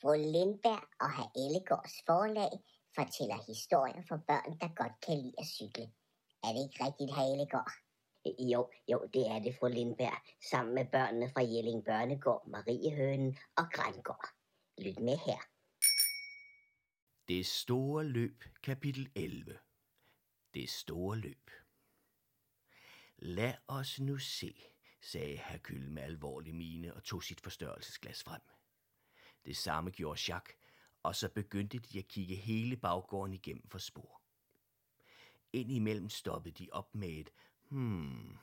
Fru Lindberg og herr Ellegårds forlag fortæller historier for børn, der godt kan lide at cykle. Er det ikke rigtigt, herr Ellegård? Jo, jo, det er det, fru Lindberg, sammen med børnene fra Jelling Børnegård, Mariehønen og Grængård. Lyt med her. Det store løb, kapitel 11. Det store løb. Lad os nu se, sagde Hercule med alvorlig mine og tog sit forstørrelsesglas frem. Det samme gjorde Jacques, og så begyndte de at kigge hele baggården igennem for spor. Indimellem stoppede de op med et hmm,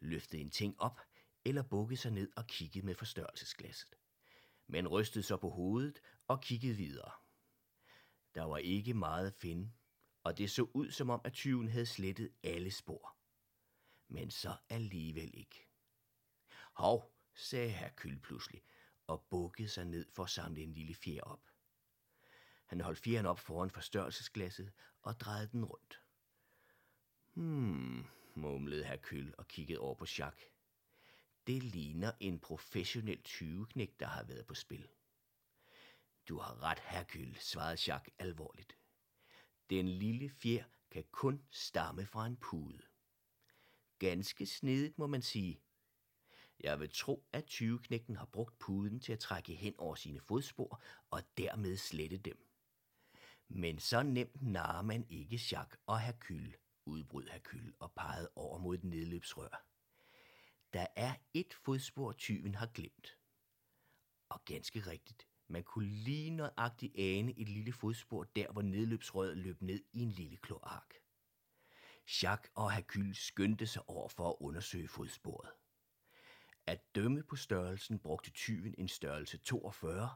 løftede en ting op, eller bukkede sig ned og kiggede med forstørrelsesglasset. Men rystede så på hovedet og kiggede videre. Der var ikke meget at finde, og det så ud som om, at tyven havde slettet alle spor. Men så alligevel ikke. Hov, sagde herr Kyl pludselig, og bukkede sig ned for at samle en lille fjer op. Han holdt fjeren op foran forstørrelsesglasset og drejede den rundt. Hmm, mumlede herr og kiggede over på Jacques. Det ligner en professionel tyveknæk, der har været på spil. Du har ret, Herkyl, svarede Jacques alvorligt. Den lille fjer kan kun stamme fra en pude. Ganske snedigt, må man sige. Jeg vil tro, at tyveknægten har brugt puden til at trække hen over sine fodspor og dermed slette dem. Men så nemt narer man ikke Jacques og Hercule, udbrød Hercule og pegede over mod et nedløbsrør. Der er et fodspor, tyven har glemt. Og ganske rigtigt, man kunne lige nøjagtigt ane et lille fodspor der, hvor nedløbsrøret løb ned i en lille kloak. Jacques og Hercule skyndte sig over for at undersøge fodsporet. At dømme på størrelsen brugte tyven en størrelse 42,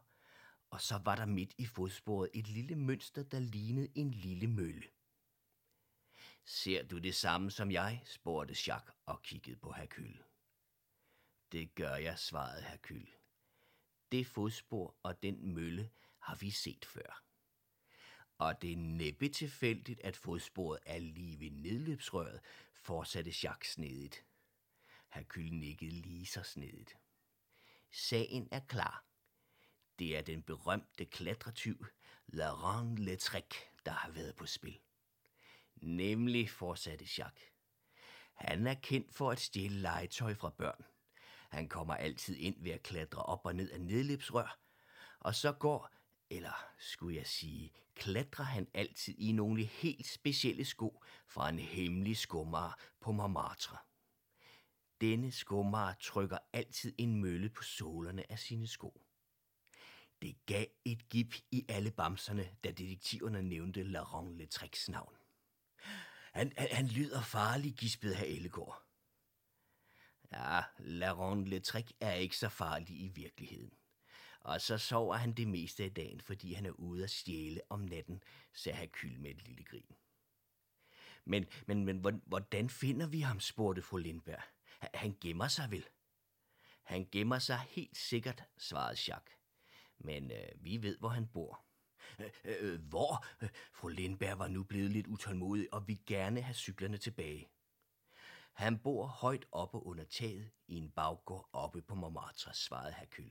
og så var der midt i fodsporet et lille mønster, der lignede en lille mølle. Ser du det samme som jeg? spurgte Jacques og kiggede på Hercule. Det gør jeg, svarede Hercule. Det fodspor og den mølle har vi set før. Og det er næppe tilfældigt, at fodsporet er lige ved nedløbsrøret, fortsatte Jacques snedigt. Hercule nikkede lige så snedigt. Sagen er klar. Det er den berømte klatretyv Laurent Letrec, der har været på spil. Nemlig, fortsatte Jacques. Han er kendt for at stjæle legetøj fra børn. Han kommer altid ind ved at klatre op og ned af nedløbsrør, og så går, eller skulle jeg sige, klatrer han altid i nogle helt specielle sko fra en hemmelig skummer på Montmartre. Denne skummer trykker altid en mølle på sålerne af sine sko. Det gav et gip i alle bamserne, da detektiverne nævnte Laurent Letrecs navn. Han, han, han lyder farlig, gispede herr Ellegård. Ja, Laurent Letrec er ikke så farlig i virkeligheden. Og så sover han det meste af dagen, fordi han er ude at stjæle om natten, sagde Hercule med et lille grin. Men, men, men hvordan finder vi ham, spurgte fru Lindberg. Han gemmer sig vel? Han gemmer sig helt sikkert, svarede Jacques. Men øh, vi ved, hvor han bor. Øh, øh, hvor? Fru Lindberg var nu blevet lidt utålmodig og ville gerne have cyklerne tilbage. Han bor højt oppe under taget i en baggård oppe på Montmartre, svarede Hercule.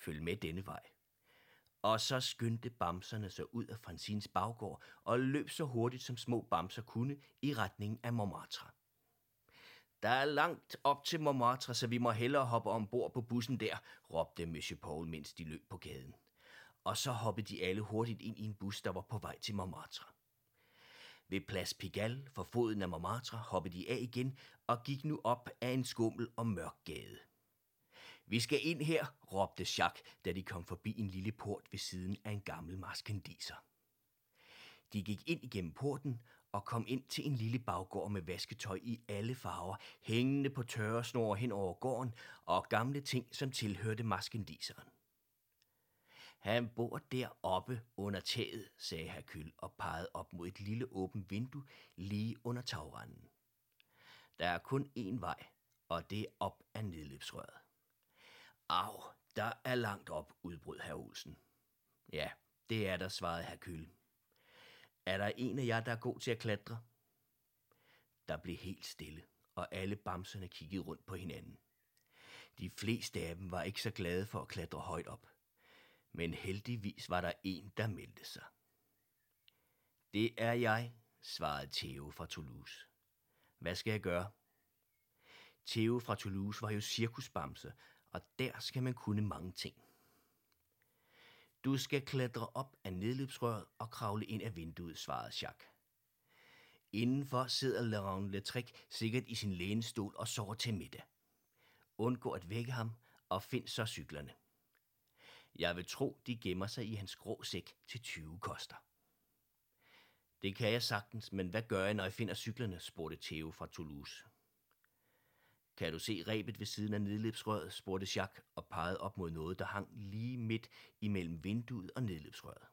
Følg med denne vej. Og så skyndte bamserne sig ud af Francines baggård og løb så hurtigt som små bamser kunne i retning af Montmartre. Der er langt op til Montmartre, så vi må hellere hoppe ombord på bussen der, råbte Monsieur Paul, mens de løb på gaden. Og så hoppede de alle hurtigt ind i en bus, der var på vej til Montmartre. Ved Place Pigalle for foden af Montmartre hoppede de af igen og gik nu op ad en skummel og mørk gade. Vi skal ind her, råbte Jacques, da de kom forbi en lille port ved siden af en gammel maskendiser. De gik ind igennem porten og kom ind til en lille baggård med vasketøj i alle farver, hængende på tørresnore hen over gården og gamle ting, som tilhørte maskendiseren. Han bor deroppe under taget, sagde Hercule og pegede op mod et lille åbent vindue lige under tagranden. Der er kun én vej, og det er op ad nedløbsrøret. Au, der er langt op, udbrød herr Olsen. Ja, det er der, svarede Hercule. Er der en af jer, der er god til at klatre? Der blev helt stille, og alle bamserne kiggede rundt på hinanden. De fleste af dem var ikke så glade for at klatre højt op. Men heldigvis var der en, der meldte sig. Det er jeg, svarede Theo fra Toulouse. Hvad skal jeg gøre? Theo fra Toulouse var jo cirkusbamse, og der skal man kunne mange ting. Du skal klatre op af nedløbsrøret og kravle ind af vinduet, svarede Jacques. Indenfor sidder Laurent Letric sikkert i sin lænestol og sover til middag. Undgå at vække ham, og find så cyklerne. Jeg vil tro, de gemmer sig i hans grå sæk til 20 koster. Det kan jeg sagtens, men hvad gør jeg, når jeg finder cyklerne, spurgte Theo fra Toulouse. Kan du se rebet ved siden af nedløbsrøret, spurgte Jacques og pegede op mod noget, der hang lige midt imellem vinduet og nedløbsrøret.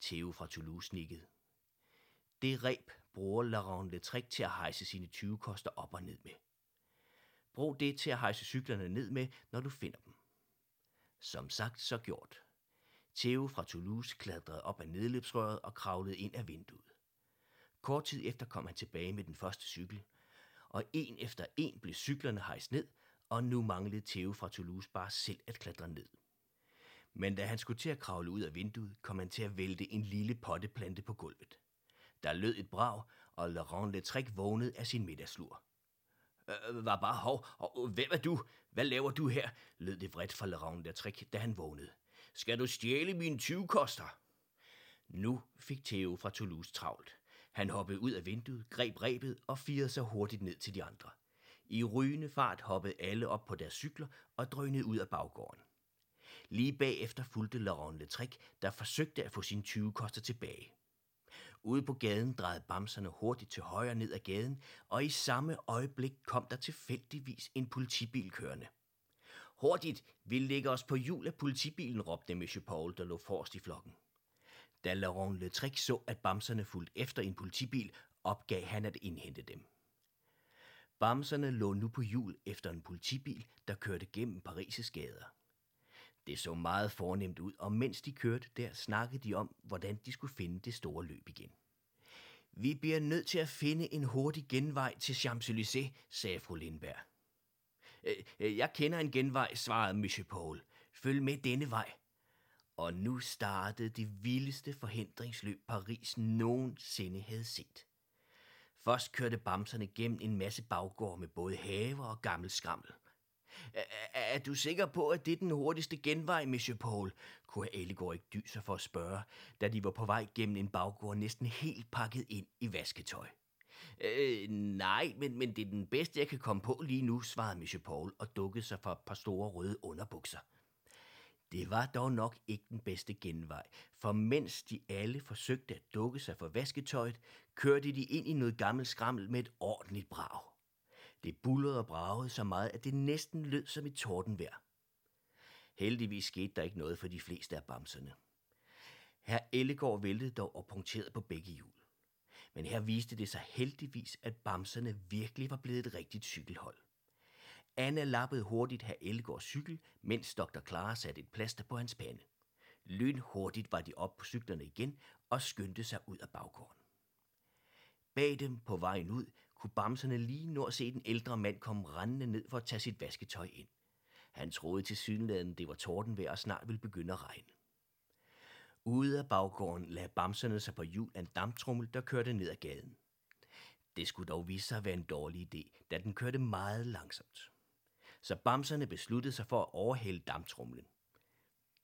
Theo fra Toulouse nikkede. Det reb bruger Laurent Letric til at hejse sine 20 koster op og ned med. Brug det til at hejse cyklerne ned med, når du finder dem. Som sagt, så gjort. Theo fra Toulouse klatrede op ad nedløbsrøret og kravlede ind af vinduet. Kort tid efter kom han tilbage med den første cykel, og en efter en blev cyklerne hejst ned, og nu manglede Theo fra Toulouse bare selv at klatre ned. Men da han skulle til at kravle ud af vinduet, kom han til at vælte en lille potteplante på gulvet. Der lød et brag, og Laurent Letrick vågnede af sin middagslur. Øh, var bare hov, og øh, hvem er du? Hvad laver du her? lød det vredt fra Laurent Letrick, da han vågnede. Skal du stjæle mine 20 koster? Nu fik Theo fra Toulouse travlt. Han hoppede ud af vinduet, greb rebet og firede sig hurtigt ned til de andre. I rygende fart hoppede alle op på deres cykler og drønede ud af baggården. Lige bagefter fulgte Laurent Letric, der forsøgte at få sine 20 koster tilbage. Ude på gaden drejede bamserne hurtigt til højre ned ad gaden, og i samme øjeblik kom der tilfældigvis en politibil kørende. Hurtigt, vi lægger os på hjul af politibilen, råbte Monsieur Paul, der lå forrest i flokken. Da Laurent Letric så, at bamserne fulgte efter en politibil, opgav han at indhente dem. Bamserne lå nu på hjul efter en politibil, der kørte gennem Paris' gader. Det så meget fornemt ud, og mens de kørte der, snakkede de om, hvordan de skulle finde det store løb igen. Vi bliver nødt til at finde en hurtig genvej til Champs-Élysées, sagde fru Lindberg. Øh, øh jeg kender en genvej, svarede Monsieur Paul. Følg med denne vej. Og nu startede det vildeste forhindringsløb Paris nogensinde havde set. Først kørte bamserne gennem en masse baggård med både haver og gammel skrammel. Er, er du sikker på, at det er den hurtigste genvej, Monsieur Paul? kunne Ellegård ikke dyse for at spørge, da de var på vej gennem en baggård næsten helt pakket ind i vasketøj. Øh, nej, men, men det er den bedste, jeg kan komme på lige nu, svarede Monsieur Paul og dukkede sig for et par store røde underbukser. Det var dog nok ikke den bedste genvej, for mens de alle forsøgte at dukke sig for vasketøjet, kørte de ind i noget gammelt skrammel med et ordentligt brag. Det bullerede og bragede så meget, at det næsten lød som et tordenvejr. Heldigvis skete der ikke noget for de fleste af bamserne. Herr Ellegaard væltede dog og punkterede på begge hjul. Men her viste det sig heldigvis, at bamserne virkelig var blevet et rigtigt cykelhold. Anna lappede hurtigt herr Elgårds cykel, mens Dr. Clara satte et plaster på hans pande. hurtigt var de op på cyklerne igen og skyndte sig ud af baggården. Bag dem på vejen ud kunne bamserne lige nå at se den ældre mand komme rendende ned for at tage sit vasketøj ind. Han troede til synligheden, det var tordenvejr og snart ville begynde at regne. Ude af baggården lagde bamserne sig på hjul af en damptrummel, der kørte ned ad gaden. Det skulle dog vise sig at være en dårlig idé, da den kørte meget langsomt. Så bamserne besluttede sig for at overhælde damptrumlen.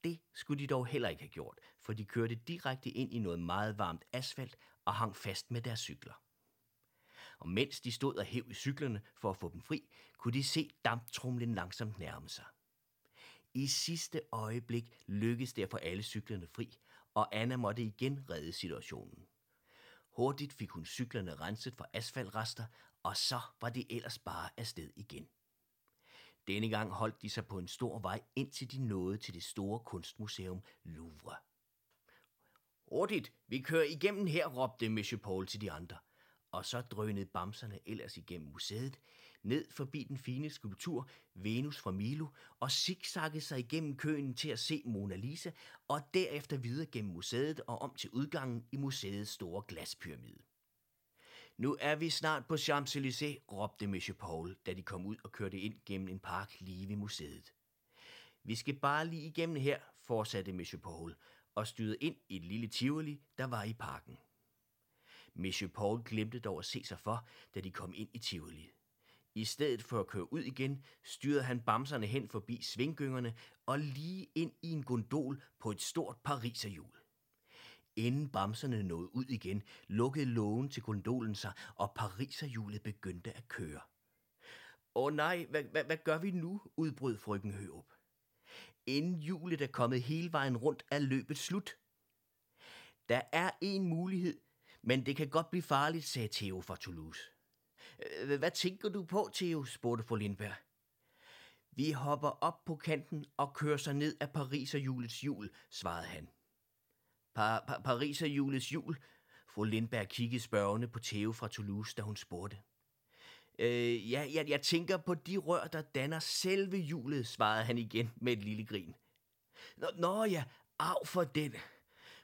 Det skulle de dog heller ikke have gjort, for de kørte direkte ind i noget meget varmt asfalt og hang fast med deres cykler. Og mens de stod og hæv i cyklerne for at få dem fri, kunne de se damptrumlen langsomt nærme sig. I sidste øjeblik lykkedes det at få alle cyklerne fri, og Anna måtte igen redde situationen. Hurtigt fik hun cyklerne renset for asfaltrester, og så var de ellers bare afsted igen. Denne gang holdt de sig på en stor vej, indtil de nåede til det store kunstmuseum Louvre. Hurtigt, vi kører igennem her, råbte Monsieur Paul til de andre. Og så drønede bamserne ellers igennem museet, ned forbi den fine skulptur Venus fra Milo og zigzaggede sig igennem køen til at se Mona Lisa og derefter videre gennem museet og om til udgangen i museets store glaspyramide. Nu er vi snart på Champs-Élysées, råbte Monsieur Paul, da de kom ud og kørte ind gennem en park lige ved museet. Vi skal bare lige igennem her, fortsatte Monsieur Paul og styrede ind i et lille tivoli, der var i parken. Monsieur Paul glemte dog at se sig for, da de kom ind i tivoli. I stedet for at køre ud igen, styrede han bamserne hen forbi svinggyngerne og lige ind i en gondol på et stort pariserhjul. Inden bamserne nåede ud igen, lukkede lågen til gondolen sig, og pariserhjulet begyndte at køre. Åh nej, hvad, hvad, hvad gør vi nu? udbrød frøken Hørup. Inden hjulet er kommet hele vejen rundt, er løbet slut. Der er en mulighed, men det kan godt blive farligt, sagde Theo fra Toulouse. Øh, hvad tænker du på, Theo? spurgte fru Lindberg. Vi hopper op på kanten og kører sig ned af Pariserhjulets hjul, svarede han. Pa- pa- Pariserhjulets jul. Fru Lindberg kiggede spørgende på Theo fra Toulouse, da hun spurgte. Øh, ja, jeg, jeg tænker på de rør, der danner selve hjulet, svarede han igen med et lille grin. Nå, nå ja, af for den.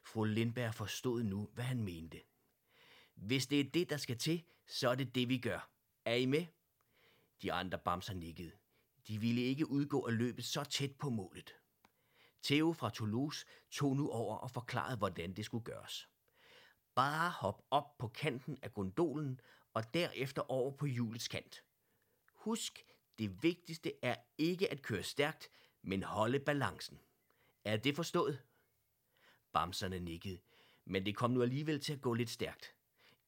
Fru Lindberg forstod nu, hvad han mente. Hvis det er det, der skal til, så er det det, vi gør. Er I med? De andre bamser nikkede. De ville ikke udgå at løbe så tæt på målet. Theo fra Toulouse tog nu over og forklarede, hvordan det skulle gøres. Bare hop op på kanten af gondolen og derefter over på hjulets kant. Husk, det vigtigste er ikke at køre stærkt, men holde balancen. Er det forstået? Bamserne nikkede, men det kom nu alligevel til at gå lidt stærkt.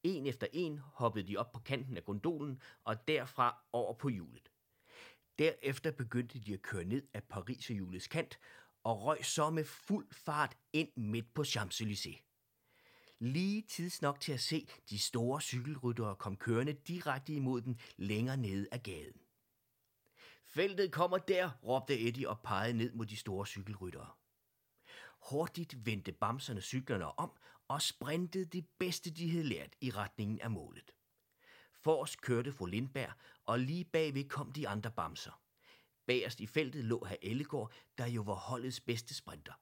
En efter en hoppede de op på kanten af gondolen og derfra over på hjulet. Derefter begyndte de at køre ned af Pariserhjulets kant og røg så med fuld fart ind midt på Champs-Élysées. Lige tids nok til at se de store cykelryttere kom kørende direkte imod den længere nede af gaden. Feltet kommer der, råbte Eddie og pegede ned mod de store cykelryttere. Hurtigt vendte bamserne cyklerne om og sprintede det bedste, de havde lært i retningen af målet. Forrest kørte fru Lindberg, og lige bagved kom de andre bamser. Bagerst i feltet lå herr Ellegård, der jo var holdets bedste sprinter.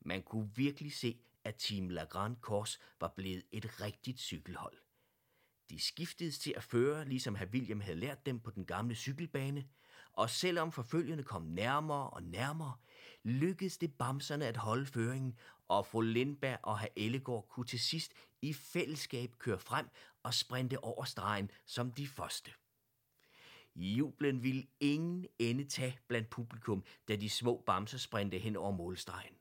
Man kunne virkelig se, at Team Lagrand Kors var blevet et rigtigt cykelhold. De skiftedes til at føre, ligesom herr William havde lært dem på den gamle cykelbane, og selvom forfølgerne kom nærmere og nærmere, lykkedes det bamserne at holde føringen, og fru Lindberg og herr Ellegård kunne til sidst i fællesskab køre frem og sprinte over stregen som de første. Jublen ville ingen ende tage blandt publikum, da de små bamser sprinte hen over målstregen,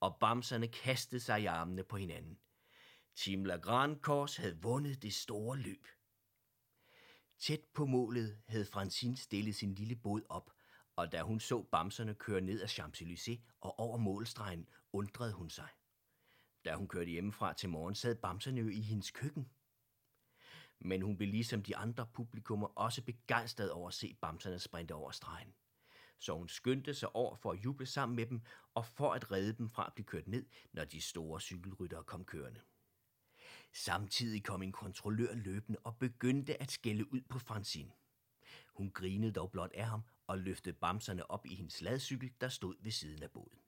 og bamserne kastede sig i armene på hinanden. Team Lagrand Kors havde vundet det store løb. Tæt på målet havde Francine stillet sin lille båd op, og da hun så bamserne køre ned ad Champs-Élysées og over målstregen, undrede hun sig. Da hun kørte hjemmefra til morgen, sad bamserne jo i hendes køkken. Men hun blev ligesom de andre publikummer også begejstret over at se bamserne sprinte over stregen. Så hun skyndte sig over for at juble sammen med dem og for at redde dem fra at blive kørt ned, når de store cykelryttere kom kørende. Samtidig kom en kontrollør løbende og begyndte at skælde ud på Francine. Hun grinede dog blot af ham og løftede bamserne op i hendes ladcykel, der stod ved siden af båden.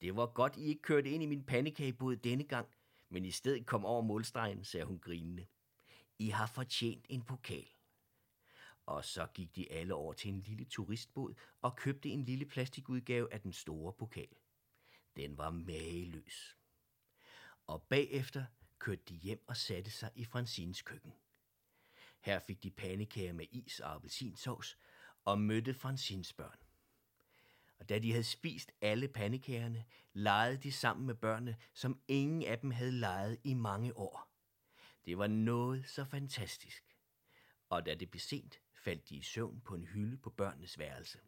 Det var godt, I ikke kørte ind i min pandekagebåd denne gang, men i stedet kom over målstregen, sagde hun grinende. I har fortjent en pokal. Og så gik de alle over til en lille turistbåd og købte en lille plastikudgave af den store pokal. Den var mageløs. Og bagefter kørte de hjem og satte sig i Francines køkken. Her fik de pandekager med is og appelsinsovs og mødte Francines børn. Og da de havde spist alle pandekagerne, legede de sammen med børnene, som ingen af dem havde leget i mange år. Det var noget så fantastisk. Og da det blev sent, faldt de i søvn på en hylde på børnenes værelse.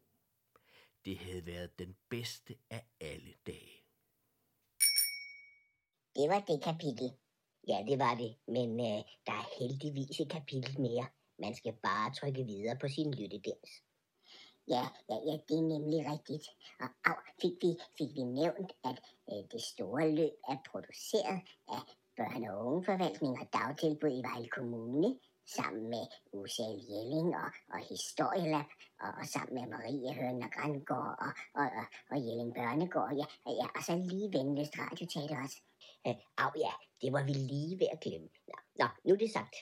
Det havde været den bedste af alle dage. Det var det kapitel. Ja, det var det, men øh, der er heldigvis et kapitel mere. Man skal bare trykke videre på sin lyttedims. Ja, ja, ja, det er nemlig rigtigt. Og au, fik vi, fik vi nævnt, at øh, det store løb er produceret af børne- og ungeforvaltning og dagtilbud i Vejle Kommune, sammen med Usal Jelling og, og Historielab, og, og sammen med Marie Hørn og Grandgård og, og, og, og Jelling Børnegård, ja, ja, og så lige venligst Radioteater også. Øh, au ja, det var vi lige ved at glemme. Nå, nå nu er det sagt.